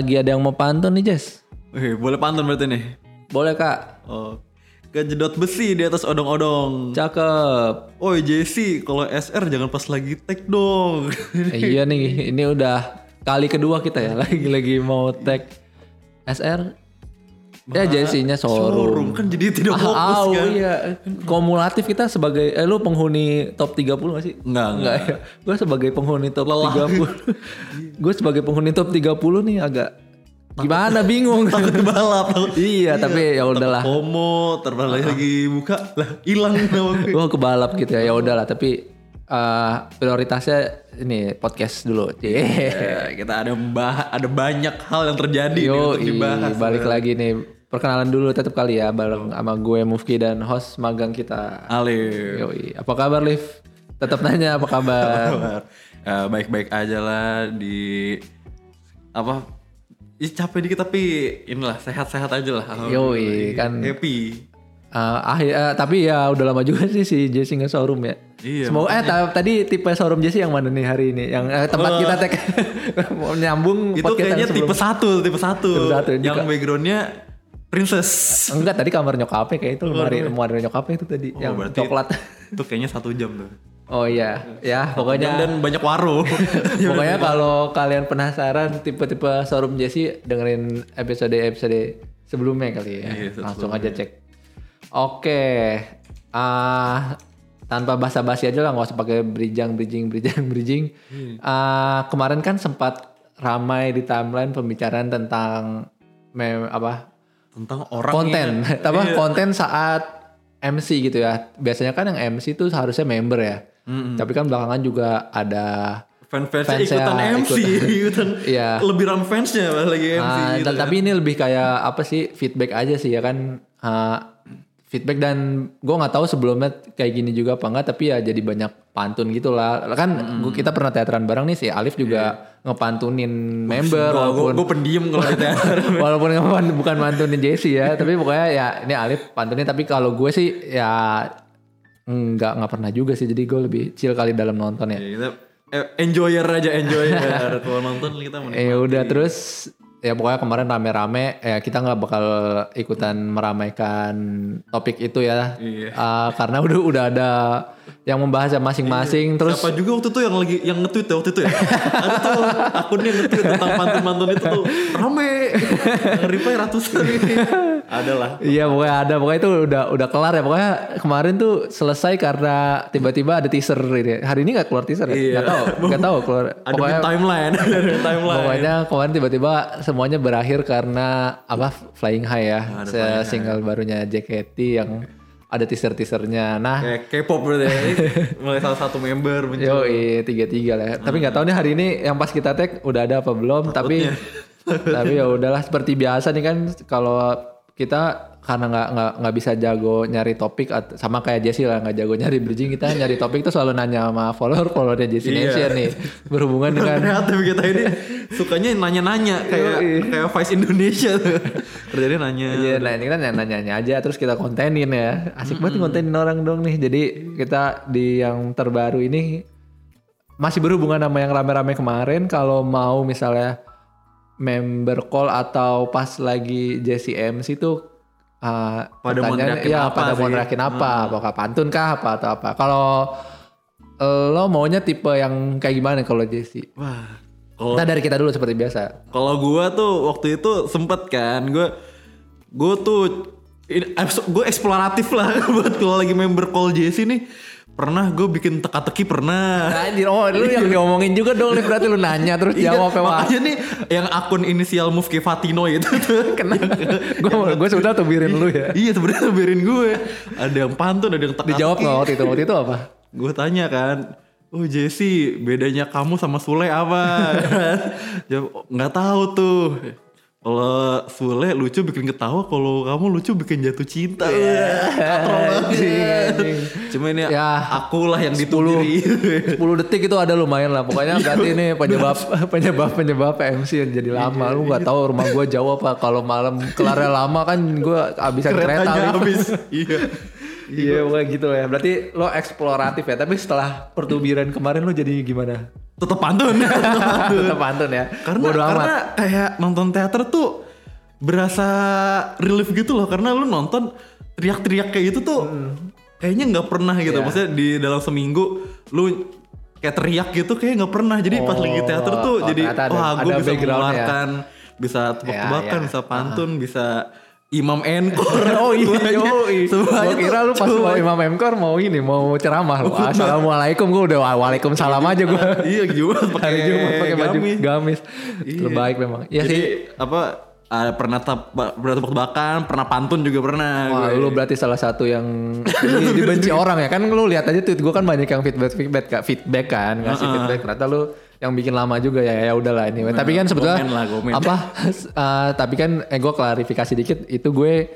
Lagi ada yang mau pantun nih Jess? Wih, boleh pantun berarti nih. Boleh kak? Oh. Kejedot besi di atas odong-odong. Cakep. Oi Jesse, kalau SR jangan pas lagi tag dong. Eh, iya nih, ini udah kali kedua kita ya lagi-lagi mau tag SR. Ya jadinya showroom. kan jadi tidak Ah, fokus ah, kan. iya. Kumulatif kita sebagai eh lu penghuni top 30 gak sih? Enggak, Enggak ya. Gue sebagai penghuni top 30. Gue sebagai penghuni top 30 nih agak gimana bingung. Takut kebalap. takut- iya, tapi ya udahlah. Homo, terbalik lagi buka lah hilang nama. Gue kebalap gitu ya. Ya udahlah, tapi eh, prioritasnya ini podcast dulu. Cie. Ya, kita ada bah ada banyak hal yang terjadi nih Yo, untuk dibahas. balik lagi nih. Perkenalan dulu tetap kali ya bareng sama gue Mufki dan host magang kita. Alif. Yoi, apa kabar Liv? Tetap nanya apa kabar? Eh, baik-baik aja lah di apa Ih, capek dikit tapi inilah sehat-sehat aja lah. Yoi, kan happy. eh, akhir, eh, tapi ya udah lama juga sih si Jesse nge showroom ya. Iya, Semoga eh ta- tadi tipe showroom Jesse yang mana nih hari ini? Yang eh, tempat kita tag mau nyambung Itu yang kayaknya sebelum- tipe satu, tipe satu. Tipe satu, yang backgroundnya princess. Enggak tadi kamar nyokapnya kayak itu lemari lemari nyokapnya itu tadi yang berarti- coklat. Itu kayaknya satu jam tuh. Oh iya, ya pokoknya dan banyak warung. pokoknya kalau kalian penasaran tipe-tipe showroom Jesse dengerin episode-episode sebelumnya kali ya. Iya, Langsung aja cek. Oke. ah tanpa basa-basi aja lah nggak usah pakai bridging bridging bridging bridging. Ah, kemarin kan sempat ramai di timeline pembicaraan tentang mem apa Tentang orang konten yang- apa Iya. konten saat MC gitu ya biasanya kan yang MC itu seharusnya member ya tapi kan belakangan juga ada Fan-fansnya Fansnya ikutan MC, ikutan. Iya. Lebih rame fansnya lagi MC Ah, gitu. tapi ini lebih kayak apa sih feedback aja sih ya kan Ah, feedback dan gue nggak tahu sebelumnya kayak gini juga apa enggak tapi ya jadi banyak pantun gitu lah kan gua- kita pernah teateran bareng nih si Alif juga ngepantunin member walaupun gue pendiam kalau di teater. Walaupun bukan mantunin Jesse ya, tapi pokoknya ya ini Alif pantunnya. Tapi kalau gue sih ya nggak nggak pernah juga sih. Jadi gue lebih chill kali dalam nonton ya. Ya, kita eh, enjoyer aja enjoyer. kalau nonton kita menikmati. Eh udah terus ya pokoknya kemarin rame-rame ya kita nggak bakal ikutan meramaikan topik itu ya Iya. Ah, karena udah udah ada yang membahas masing-masing terus Siapa juga waktu itu yang lagi yang nge-tweet ya waktu itu ya. Ada tuh akunnya nge-tweet tentang pantun-pantun itu tuh rame. Reply ratusan ini. Ada lah. Iya pokoknya ada pokoknya itu udah udah kelar ya pokoknya kemarin tuh selesai karena tiba-tiba ada teaser ini hari ini nggak keluar teaser ya Iya. nggak tahu nggak tahu keluar Ada pokoknya timeline, ada timeline. pokoknya kemarin tiba-tiba semuanya berakhir karena apa flying high ya Flying single barunya JKT yang ada teaser teasernya nah Kayak K-pop berarti ya. Mulai salah satu member muncul. Yo, tiga tiga lah. ya. Tapi nggak tahu nih hari ini yang pas kita tag udah ada apa belum. Tapi tapi ya udahlah seperti biasa nih kan kalau kita karena nggak nggak nggak bisa jago nyari topik sama kayak Jesse lah nggak jago nyari bridging kita nyari topik tuh selalu nanya sama follower followernya Jesse Iya. Nation nih berhubungan dengan kreatif kita ini sukanya nanya-nanya kayak kayak Vice Indonesia tuh. Kerjanya nanya. Iya, nah ini kan nanya-nanya aja terus kita kontenin ya. Asik banget nih kontenin orang dong nih. Jadi kita di yang terbaru ini masih berhubungan sama yang rame-rame kemarin. Kalau mau misalnya member call atau pas lagi JCMC itu uh, Pada mau neriakin ya, apa pada mau sih? neriakin apa? Apakah pantun kah apa atau apa? Kalau lo maunya tipe yang kayak gimana kalau JC? Wah. Kalau Kita dari kita dulu seperti biasa. Kalau gua tuh waktu itu sempet kan, gua gua tuh gue eksploratif lah buat kalau lagi member call JC nih. Pernah gue bikin teka-teki pernah. Anjir, oh lu yang diomongin juga dong, Liv. berarti lu nanya terus Iya, jawab ya, makanya nih yang akun inisial Mufke Fatino itu tuh Kenapa? gue gue sudah tuh birin lu ya. iya sebenarnya biarin gue. Ada yang pantun, ada yang teka-teki. Dijawab nggak waktu itu? Waktu itu apa? Gue tanya kan, oh Jesse bedanya kamu sama Sule apa? Nggak tahu tuh. Kalau Sule lucu bikin ketawa, kalau kamu lucu bikin jatuh cinta. Wah, katro banget. Cuma ini Ya, aku lah yang ditubiri. 10 detik itu ada lumayan lah. Pokoknya berarti ini penyebab penyebab penyebab MC yang jadi lama. Lu nggak tahu rumah gue jauh apa. Kalau malam kelarnya lama kan gue abisan kereta. Keretanya Liv. habis. Iya. Iya pokoknya gitu ya. Berarti lo eksploratif ya. Tapi setelah pertubiran kemarin lo jadi gimana? tetap pantun. Tetep pantun. Tetap pantun ya. karena Bodo amat. karena kayak nonton teater tuh berasa relief gitu loh karena lu nonton teriak-teriak kayak gitu tuh kayaknya nggak pernah gitu Hmm. Iya. maksudnya di dalam seminggu lu kayak teriak gitu kayak nggak pernah jadi pas Oh, lagi teater tuh oh, jadi wah gue bisa mengeluarkan bisa tebak-tebakan Ya, ya. bisa pantun bisa imam encore Oh iya, Semuanya- yoi. semuanya Gua kira lu pas mau Imam Emkor mau ini, mau ceramah lu. Assalamualaikum, gue udah waalaikumsalam aja gue. iya Jumat pakai Jumat pakai baju gamis. gamis. Iya. Terbaik memang. Ya Jadi sih. apa ah, pernah tep- pernah tebak-tebakan, pernah pantun juga pernah. Wah, gue. lu berarti salah satu yang dibenci orang ya kan lu lihat aja tweet gue kan banyak yang feedback feedback feedback kan ngasih feedback ternyata lu yang bikin lama juga ya ya udahlah ini tapi kan sebetulnya komen lah, komen. apa? Eh, tapi kan eh, gue klarifikasi dikit itu gue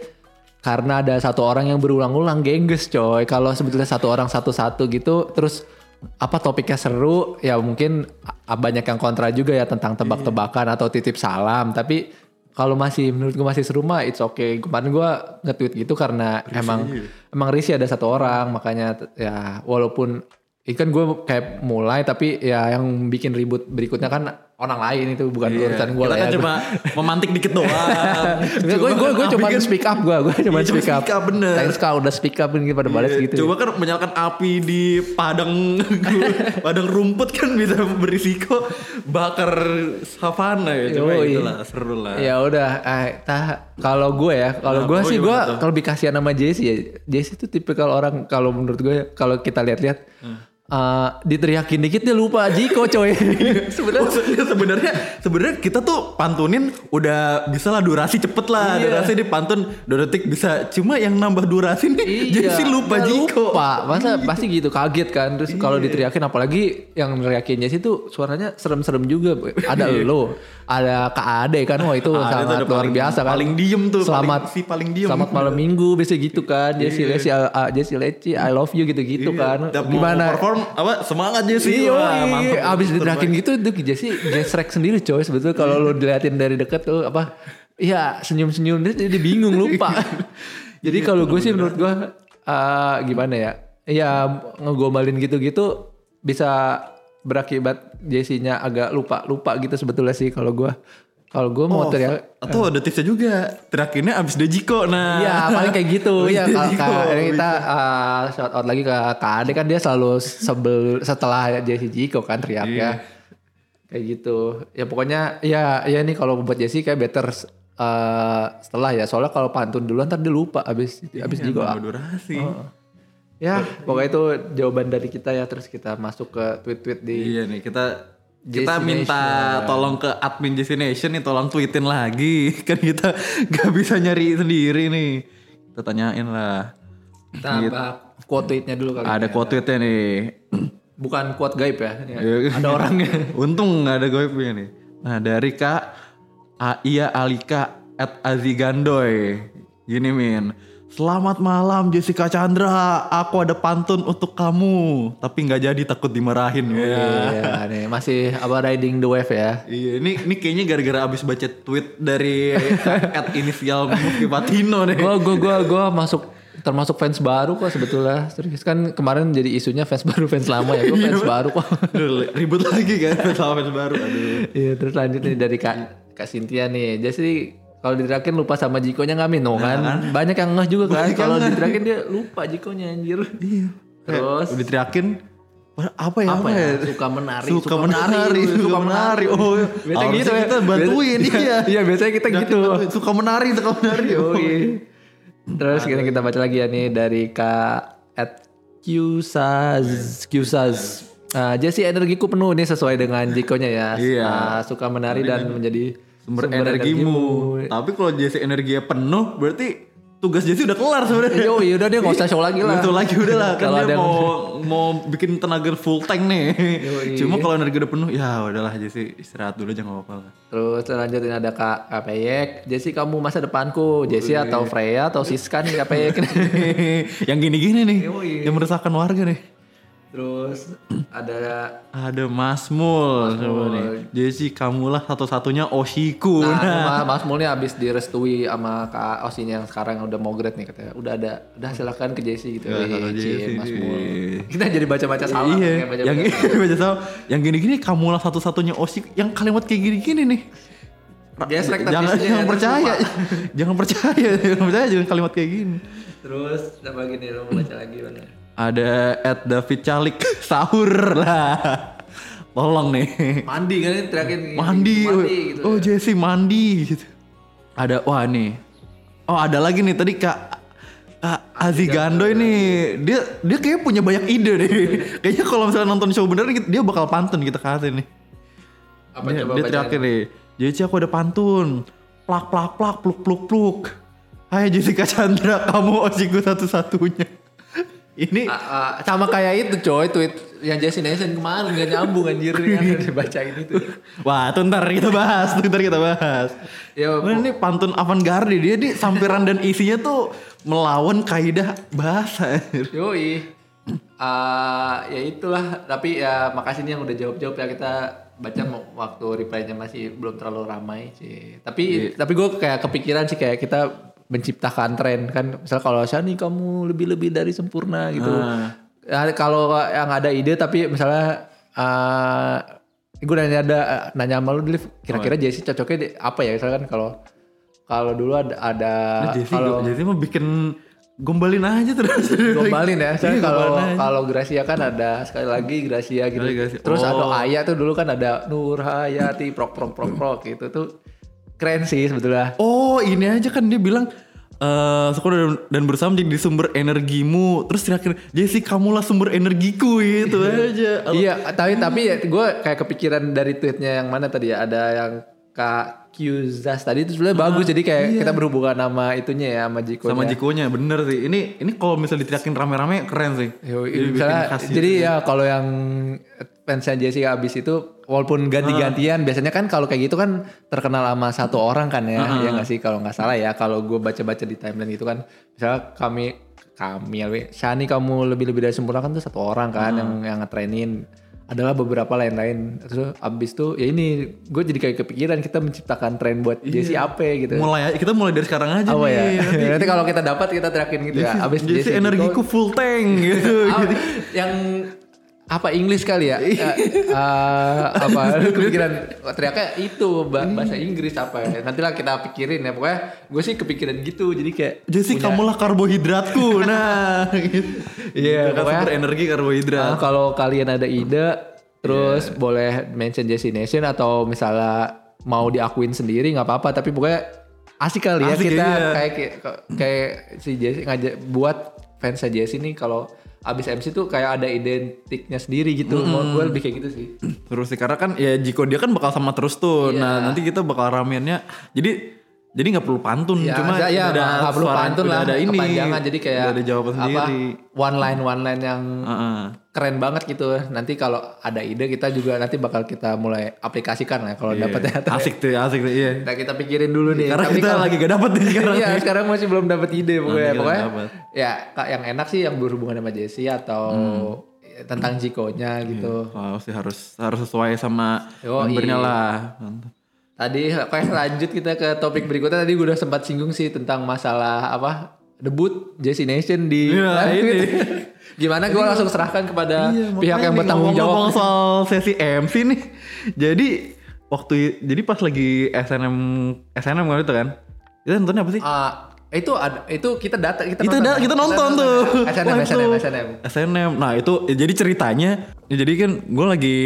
karena ada satu orang yang berulang-ulang gengges coy. Kalau sebetulnya satu orang satu-satu gitu terus apa topiknya seru ya mungkin banyak yang kontra juga ya tentang tebak-tebakan atau titip salam. Tapi kalau masih menurut gue masih seru mah it's okay. Kemarin gue nge-tweet gitu karena emang emang risih ada satu orang makanya ya walaupun ikan gue kayak mulai tapi ya yang bikin ribut berikutnya kan orang lain itu bukan urusan gue Kita lah kan ya cuma memantik dikit doang. gue gue gue cuma speak up gue gue cuma Iya, speak up speak up, bener. thanks kau udah speak up ini pada balas Iya, gitu Coba kan menyalakan api di padang padang rumput kan bisa berisiko bakar savana ya. Coba Yoi. itulah seru lah. ya udah eh, tah kalau gue ya kalau Nah, gue oh, sih gue tuh? kalau lebih kasihan sama Jesse ya Jesse itu tipikal orang kalau menurut gue ya, kalau kita lihat-lihat Hmm. Eh, diteriakin dikit dia lupa Jiko coy Sebenarnya sebenarnya sebenarnya kita tuh pantunin udah bisa lah durasi cepet lah Iya. durasi dipantun 2 detik bisa cuma yang nambah durasi nih jadi sih lupa dia Jiko Iya, lupa. Masa pasti gitu kaget kan. Terus kalau Iya. diteriakin apalagi yang neriakin Jesse itu suaranya serem-serem juga. Ada lo, ada Kak Ade kan. Wah itu Iya. Tuh sangat ada luar paling- biasa kan. paling diem tuh, Selamat paling- si paling diem. Selamat malam minggu bisa gitu kan. Jesse Iya. Leci, ah, Jesse Leci, I love you gitu-gitu kan. Gimana? Perform apa semangat sih Iya, Wah, mantep. abis diterakin gitu, tuh Jesse gesrek sendiri coy. Sebetulnya kalau lu diliatin dari deket tuh apa? Iya senyum-senyum dia jadi bingung lupa. jadi kalau gue sih menurut gue eh, gimana ya? Ya ngegombalin gitu-gitu bisa berakibat Jesse-nya agak lupa lupa gitu sebetulnya sih kalau gue. Kalau gue mau Oh, teriak atau ada tipsnya juga. Terakhirnya abis Dejiko nah. Iya paling kayak gitu. Abis ya kalau kita uh, shout out lagi ke Kak Ade. Kan dia selalu sebel setelah Jesse Jiko kan teriaknya. Kayak gitu. Ya pokoknya ya ya ini kalau buat Jesse kayak better uh, setelah ya. Soalnya kalau pantun duluan ntar dia lupa abis abis Iya, Jiko. nambah durasi. Ya pokoknya itu jawaban dari kita ya. Terus kita masuk ke tweet-tweet di iya nih kita kita minta tolong ke admin Jesse Nation nih tolong tweetin lagi kan kita gak bisa nyari sendiri nih kita tanyain lah kita bahas quote tweetnya dulu kali ada ya. quote tweetnya nih bukan quote gaib ya, Ini Iya. ada orangnya Untung nggak ada goibnya nih. Nah dari kak Aia Alika at Azigandoy. Gini Min. Selamat malam Jessica Chandra. Aku ada pantun untuk kamu. Tapi nggak jadi takut dimarahin. Ya. iya nih masih apa riding the wave ya Iya, ini ini kayaknya gara-gara abis baca tweet dari at inisial Mufi Patino nih. Gue gue gue gue masuk termasuk fans baru kok sebetulnya. Serius kan kemarin jadi isunya fans baru fans lama ya. Gue fans baru kok. Aduh, ribut lagi kan sama fans baru. Aduh. Iya terus lanjut nih dari kak kak Cynthia nih. Jadi kalau diterakin lupa sama Jikonya nggak minum kan. Banyak yang ngeh juga kan. Kalau diterakin dia lupa Jikonya anjir. Iya. Terus Udah teriakin apa ya? apa ya? Suka menari. Suka menari, suka menari. Oh, Biasanya harusnya gitu ya. kita bantuin Biasa- iya. Iya biasanya kita Udah gitu. suka menari, suka menari. Oh. Yoi. Terus kita kita baca lagi ya nih dari Kak at Qsaz Qsaz. Nah, Jesse energiku penuh nih sesuai dengan Jikonya ya. Iya. Nah, suka menari dan menjadi Sumber, energimu. Tapi kalau Jesse energinya penuh, berarti tugas Jesse udah kelar sebenarnya. Yo, udah dia nggak usah show lagi lah. Itu lagi udah lah kan Kalau dia yang- mau mau bikin tenaga full tank nih. Yoi. Cuma kalau energi udah penuh, ya udahlah Jesse istirahat dulu aja nggak apa-apa lah. Terus lanjutin ada Kak Kapeyek. Jesse kamu masa depanku. Jesse atau Freya atau Siska nih Kapeyek. yang gini-gini nih, Yoi. yang meresahkan warga nih. Terus ada Ada Mas Mul, coba nih. Jesse kamulah satu-satunya Oshiku. Nah, Nah, Mas, Mas Mul nih abis direstui sama Kak Osinya yang sekarang udah mau grade nih katanya. Udah ada, udah silakan ke JC gitu. Ya, Wih, JC. Mas Mul. Kita jadi baca-baca salah. iya, kayak baca-baca yang salah. baca salah. Yang gini-gini kamulah satu-satunya Oshiku. Yang kalimat kayak gini-gini nih. Gesrek tapi jangan jangan percaya, jangan percaya, jangan percaya jangan kalimat kayak gini. Terus apa gini lo mau baca lagi mana? Ada at David Calik. Sahur lah. Tolong nih. Mandi kan ini teriakin gini, mandi, mandi gitu. oh Jesse mandi. Gitu ada wah nih. Oh ada lagi nih. Tadi kak kak Azi Gando ini dia dia kayak punya banyak ide deh. Kayaknya kalau misalnya nonton show gitu, dia bakal pantun kita kasih nih. Apa dia, coba dia teriakin nih. Jesse aku ada pantun. Plak plak plak pluk pluk pluk. Hai Jessica Chandra. Kamu osiku satu-satunya ini Ah, ah, sama kayak itu coy tweet yang Jesse Nation kemarin gak nyambung anjir yang dibacain itu. Wah, itu ntar kita bahas, itu ntar kita bahas. Ya, Nah, ini pantun avant-garde dia nih sampiran dan isinya tuh melawan kaidah bahasa. Yoi. Ah, ya itulah. Tapi ya makasih nih yang udah jawab-jawab ya kita baca mau- waktu reply-nya masih belum terlalu ramai sih. Tapi tapi gue kayak kepikiran sih kayak kita menciptakan tren kan. Misal kalau Shani kamu lebih-lebih dari sempurna gitu. Ya, kalau yang ada ide tapi misalnya eh gue nanya ada nanya sama lu kira-kira Jesse cocoknya di, apa ya misalkan kalau kalau dulu ada ada Jesse, kalau Jesse mah bikin gombalin aja terus. gombalin ya. Saya Iya, kalau kalau Gracia kan ada sekali lagi Gracia gitu. Gracia. Terus Oh. ada Ayah tuh dulu kan ada Nur Hayati prok prok prok prok gitu tuh keren sih sebetulnya. Oh, ini aja kan dia bilang sekolah dan, dan bersama jadi sumber energimu. Terus terakhir Jesse kamulah sumber energiku gitu aja. Iya, tapi tapi ya gue kayak kepikiran dari tweetnya yang mana tadi ya. Ada yang Kak Qzas tadi itu sebenarnya bagus. Jadi kayak kita berhubungan sama itunya ya sama Jiko. Ah, iya. sama Jikonya bener sih. Ini ini kalau misalnya diteriakin rame-rame keren sih. Yo, Jadi misalnya, jadi ya kalau yang fansnya Jessica abis itu walaupun ganti-gantian biasanya kan kalau kayak gitu kan terkenal sama satu orang kan ya ya nggak sih? Kalau nggak salah ya kalau gue baca-baca di timeline itu kan misalnya kami kami ya Shani kamu lebih-lebih dari sempurna kan tuh satu orang kan yang yang ngetrenin adalah beberapa lain-lain terus abis tuh ya ini gue jadi kayak kepikiran kita menciptakan tren buat Jessie apa gitu. Mulai kita mulai dari sekarang aja apa nih ya? nanti kalau kita dapat kita teriakin gitu ya. Abis Jesse Jessie energiku full tank gitu. Ah, yang apa Inggris kali ya? Eh, apa kepikiran teriaknya itu ba- bahasa Inggris apa ya? Nantilah kita pikirin ya. Pokoknya gue sih kepikiran gitu. Jadi kayak Jesse punya- kamulah karbohidratku nah gitu Iya, Gitu kan, sumber energi karbohidrat Ah, kalau kalian ada ide terus boleh mention Jesse Nation atau misalnya mau diakuin sendiri nggak apa-apa tapi pokoknya asik kali ya Asik, kita iya. kayak kayak si Jesse ngajak buat fansnya Jesse nih kalau abis MC tuh kayak ada identiknya sendiri gitu. Mau gue lebih kayak gitu sih. terus sih karena kan ya Jiko dia kan bakal sama terus tuh Iya. nah nanti kita bakal ramennya jadi jadi nggak perlu pantun Ya, cuma ya, udah nggak perlu suara- pantun lah, ada ini kepanjangan jadi kayak ada jawaban apa, sendiri one line one line yang Heeh. keren banget gitu. Nanti kalau ada ide kita juga nanti bakal kita mulai aplikasikan ya kalau dapat ya. asik tuh asik tuh iya Nah kita pikirin dulu nih. karena Tapi kita kalau- lagi gak dapet nih sekarang Iya sekarang masih belum dapat ide pokoknya. kita Pokoknya ya kak yang enak sih yang berhubungan sama Jesse atau Hmm. tentang Jiko-nya gitu. Wah, sih harus harus sesuai sama Yoi. membernya lah Mantap. Tadi kayak lanjut kita ke topik berikutnya tadi gue udah sempat singgung sih tentang masalah apa debut Jesse Nation di Iya, live ini. Gimana gue langsung serahkan kepada Iya, pihak yang bertanggung jawab. soal sesi MC nih. Jadi waktu jadi pas lagi SNM SNM kan itu kan. Itu nontonnya apa sih? Ah, itu ada itu kita data kita, Kita da- kita nonton tuh. SNM SNM itu. SNM. SNM. Nah, itu ya, jadi ceritanya ya, jadi kan gue lagi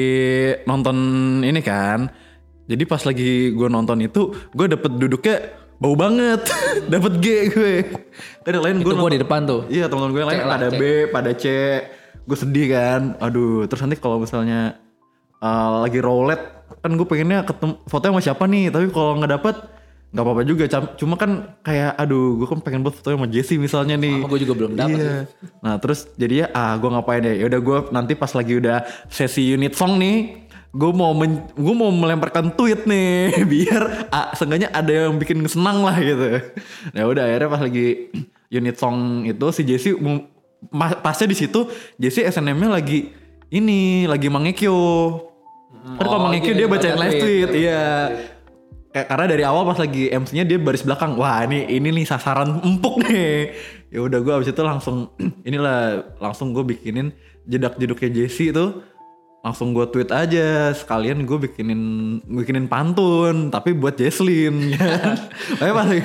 nonton ini kan. Jadi pas lagi gue nonton itu, gue dapet duduknya bau banget. dapet G gue. Kan yang lain Itu gue gue di depan tuh. Iya teman-teman gue yang lain C lah, pada C. B, pada C. Gue sedih kan. Aduh, terus nanti kalau misalnya uh, lagi roulette, kan gue pengennya ketemu fotonya sama siapa nih. Tapi kalau nggak dapet, nggak apa-apa juga. Cuma kan kayak, aduh, gue kan pengen buat fotonya sama Jesse misalnya nih. Sama gue juga belum dapet Iya. Nah terus jadinya ah gue ngapain ya? Yaudah gue nanti pas lagi udah sesi unit song nih, gue mau men, gue mau melemparkan tweet nih biar ah, seenggaknya ada yang bikin senang lah gitu. Ya udah akhirnya pas lagi unit song itu si Jesse pasnya di situ Jesse SNM-nya lagi ini lagi mangekyo. Kan kalau Oh, mengikuti iya, dia bacain baca live tweet. tweet, iya. Kayak karena dari awal pas lagi MC-nya dia baris belakang. Wah, ini ini nih sasaran empuk nih. Ya udah gue abis itu langsung inilah langsung gue bikinin jedak-jeduknya Jesse itu langsung gue tweet aja sekalian gue bikinin bikinin pantun tapi buat Jesslyn ya. Pas lagi,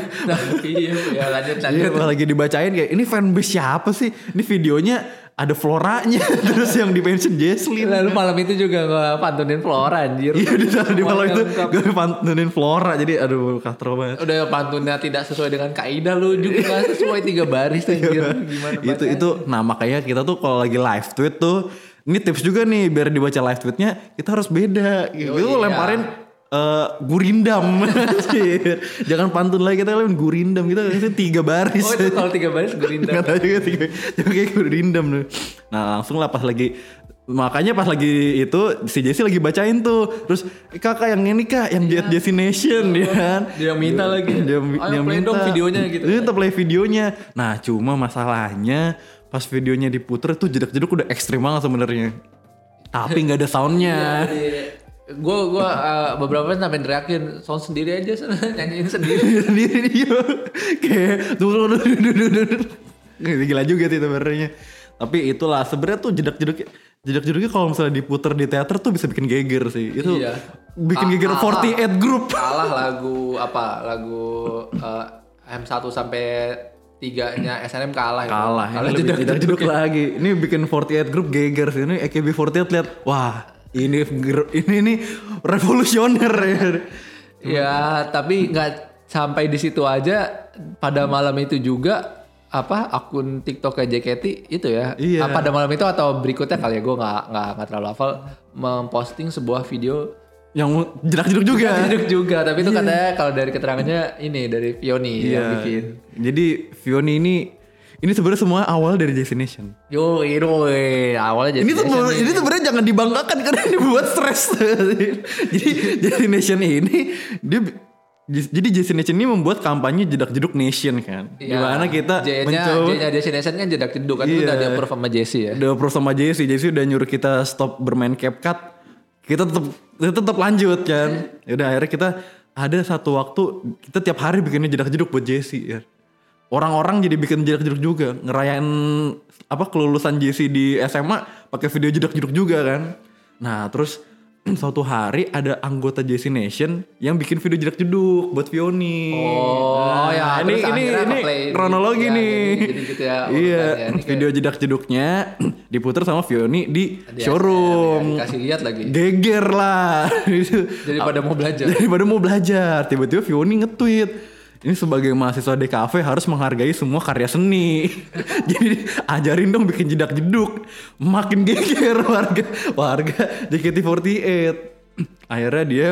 iya ya lanjut Iya, lanjut lagi dibacain kayak ini fanbase siapa sih? Ini videonya ada floranya terus yang di mention Jesslyn. lalu malam itu juga gue pantunin Flora anjir Iya di, di malam itu gue pantunin Flora jadi aduh katro banget. udah pantunnya tidak sesuai dengan kaidah lu juga sesuai tiga baris anjir gimana Iya. itu itu nah makanya kita tuh kalau lagi live tweet tuh ini tips juga nih biar dibaca live tweetnya kita harus beda. Gitu iya. lemparin eh, gurindam. Jangan pantun lagi kita lemparin gurindam. Kita itu tiga baris. Oh itu kalau tiga baris gue rindam Gak tau juga tiga kayak gurindam tuh. Nah langsung lah pas lagi Makanya pas lagi itu si Jesse lagi bacain tuh. Terus "Eh, kakak yang ini kak yang Jet Jesse Nation ya kan? Dia yang minta lagi. dia, Ayo dia play dong videonya gitu. Iya, Kita play videonya. Nah, cuma masalahnya pas videonya diputer tuh jedak-jeduk udah ekstrim banget sebenarnya. Tapi nggak ada soundnya. gue gue uh, beberapa kali sampai teriakin sound sendiri aja sana nyanyiin sendiri Sendiri dia kayak tuh. Gila juga sih sebenarnya. Tapi itulah sebenarnya tuh jedak-jeduk jedak-jeduknya kalau misalnya diputer di teater tuh bisa bikin geger sih. Itu Iya. bikin Ah, geger ah, 48 group. kalah lagu apa lagu uh, M1 sampai tiganya SNM kalah itu. kalah kalah ini lebih jedak tidak jeduk lagi ini bikin 48 group geger sih ini AKB48 lihat wah ini ini ini revolusioner ya ya tapi nggak sampai di situ aja pada malam itu juga apa akun TikTok JKT itu ya Iya. Pada malam itu atau berikutnya kali ya gue nggak nggak terlalu hafal memposting sebuah video yang jedak jeduk juga. Jeduk juga tapi itu katanya kalau dari keterangannya ini dari Fioni yang Iya. bikin. Jadi Fioni ini ini sebenarnya semua awal dari Destination yo itu awalnya ini tuh ini sebenarnya jangan dibanggakan karena ini buat stres. Jadi Destination ini dia jadi Destination ini membuat kampanye jedak jeduk nation kan. Iya. gimana kita J-nya mencoba J-nya Destination kan jedak jeduk kan? Itu Iya. udah di approve sama Jesse ya? Udah pro sama Jesse. Jesse udah nyuruh kita stop bermain CapCut kita tetap kita tetap lanjut kan? Udah akhirnya kita ada satu waktu kita tiap hari bikinnya jedak jeduk buat Jesse ya. Orang-orang jadi bikin jedak jeduk juga ngerayain apa kelulusan Jesse di SMA pakai video jedak jeduk juga kan? Nah terus suatu hari ada anggota Jesse Nation yang bikin video jedak jeduk buat Fioni. Oh, ya, ini terus ini ini nge-play. kronologi Ya, nih. jadi- jadi gitu ya iya urutannya. Ini kayak- video jedak jeduknya diputer sama Fioni di Di showroom SNM, ya, Dikasih lihat lagi. Geger lah. Jadi pada mau belajar. Daripada mau belajar. Tiba-tiba Fioni nge-tweet ini sebagai mahasiswa DKV harus menghargai semua karya seni. Jadi ajarin dong bikin jedak jeduk. Makin geger warga warga JKT48 akhirnya dia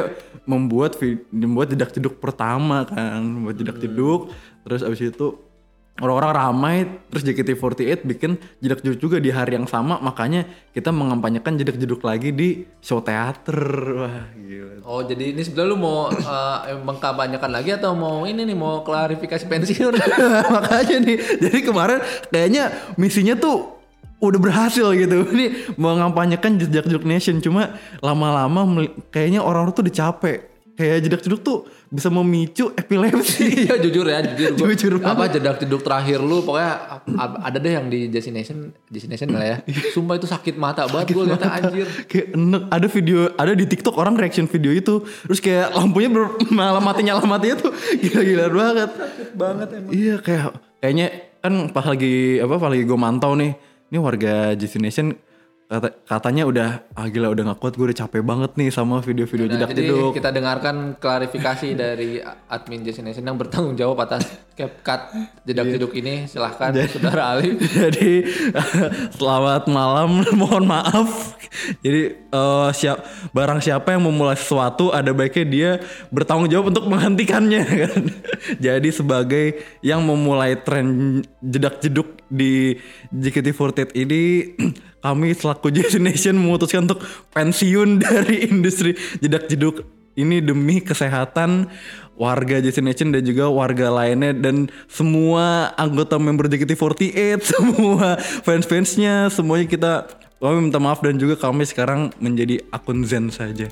membuat membuat jedak jeduk pertama kan membuat jedak jeduk. Terus abis itu orang-orang ramai terus JKT48 bikin jedak jeduk juga di hari yang sama makanya kita mengampanyekan jedak jeduk lagi di show teater. Wah gila. Oh jadi ini sebenarnya lu mau uh, mengkampanyekan lagi atau mau ini nih mau klarifikasi pensiun? makanya nih jadi kemarin kayaknya misinya tuh udah berhasil gitu. Ini mengampanyekan jejak jeduk nation cuma lama-lama kayaknya orang-orang tuh udah capek kayak jedak jeduk tuh bisa memicu epilepsi Iya jujur ya jujur gua, Jujur apa jedak jeduk terakhir lu pokoknya ada deh yang di Destination Destination lah ya. Sumpah itu sakit mata banget gue liatnya anjir. kayak enek ada video ada di TikTok orang reaction video itu terus kayak lampunya ber, malah mati nyala matinya tuh gila-gila banget banget emang. iya kayak kayaknya kan pas lagi apa pas lagi gue mantau nih ini warga Destination kata, katanya udah ah gila udah gak kuat gue udah capek banget nih sama video-video Nah, jedak jadi jeduk kita dengarkan klarifikasi dari admin Destination yang bertanggung jawab atas CapCut jedak jeduk ini silahkan saudara Ali. Jadi selamat malam, mohon maaf. Jadi eh, siap barang siapa yang memulai sesuatu ada baiknya dia bertanggung jawab untuk menghentikannya kan. Jadi sebagai yang memulai tren jedak jeduk di JKT48 ini kami selaku Destination memutuskan untuk pensiun dari industri jedak jeduk ini demi kesehatan warga Destination dan juga warga lainnya dan semua anggota member JKT48 semua fans-fansnya semuanya kita Kami minta maaf dan juga kami sekarang menjadi akun Zen saja.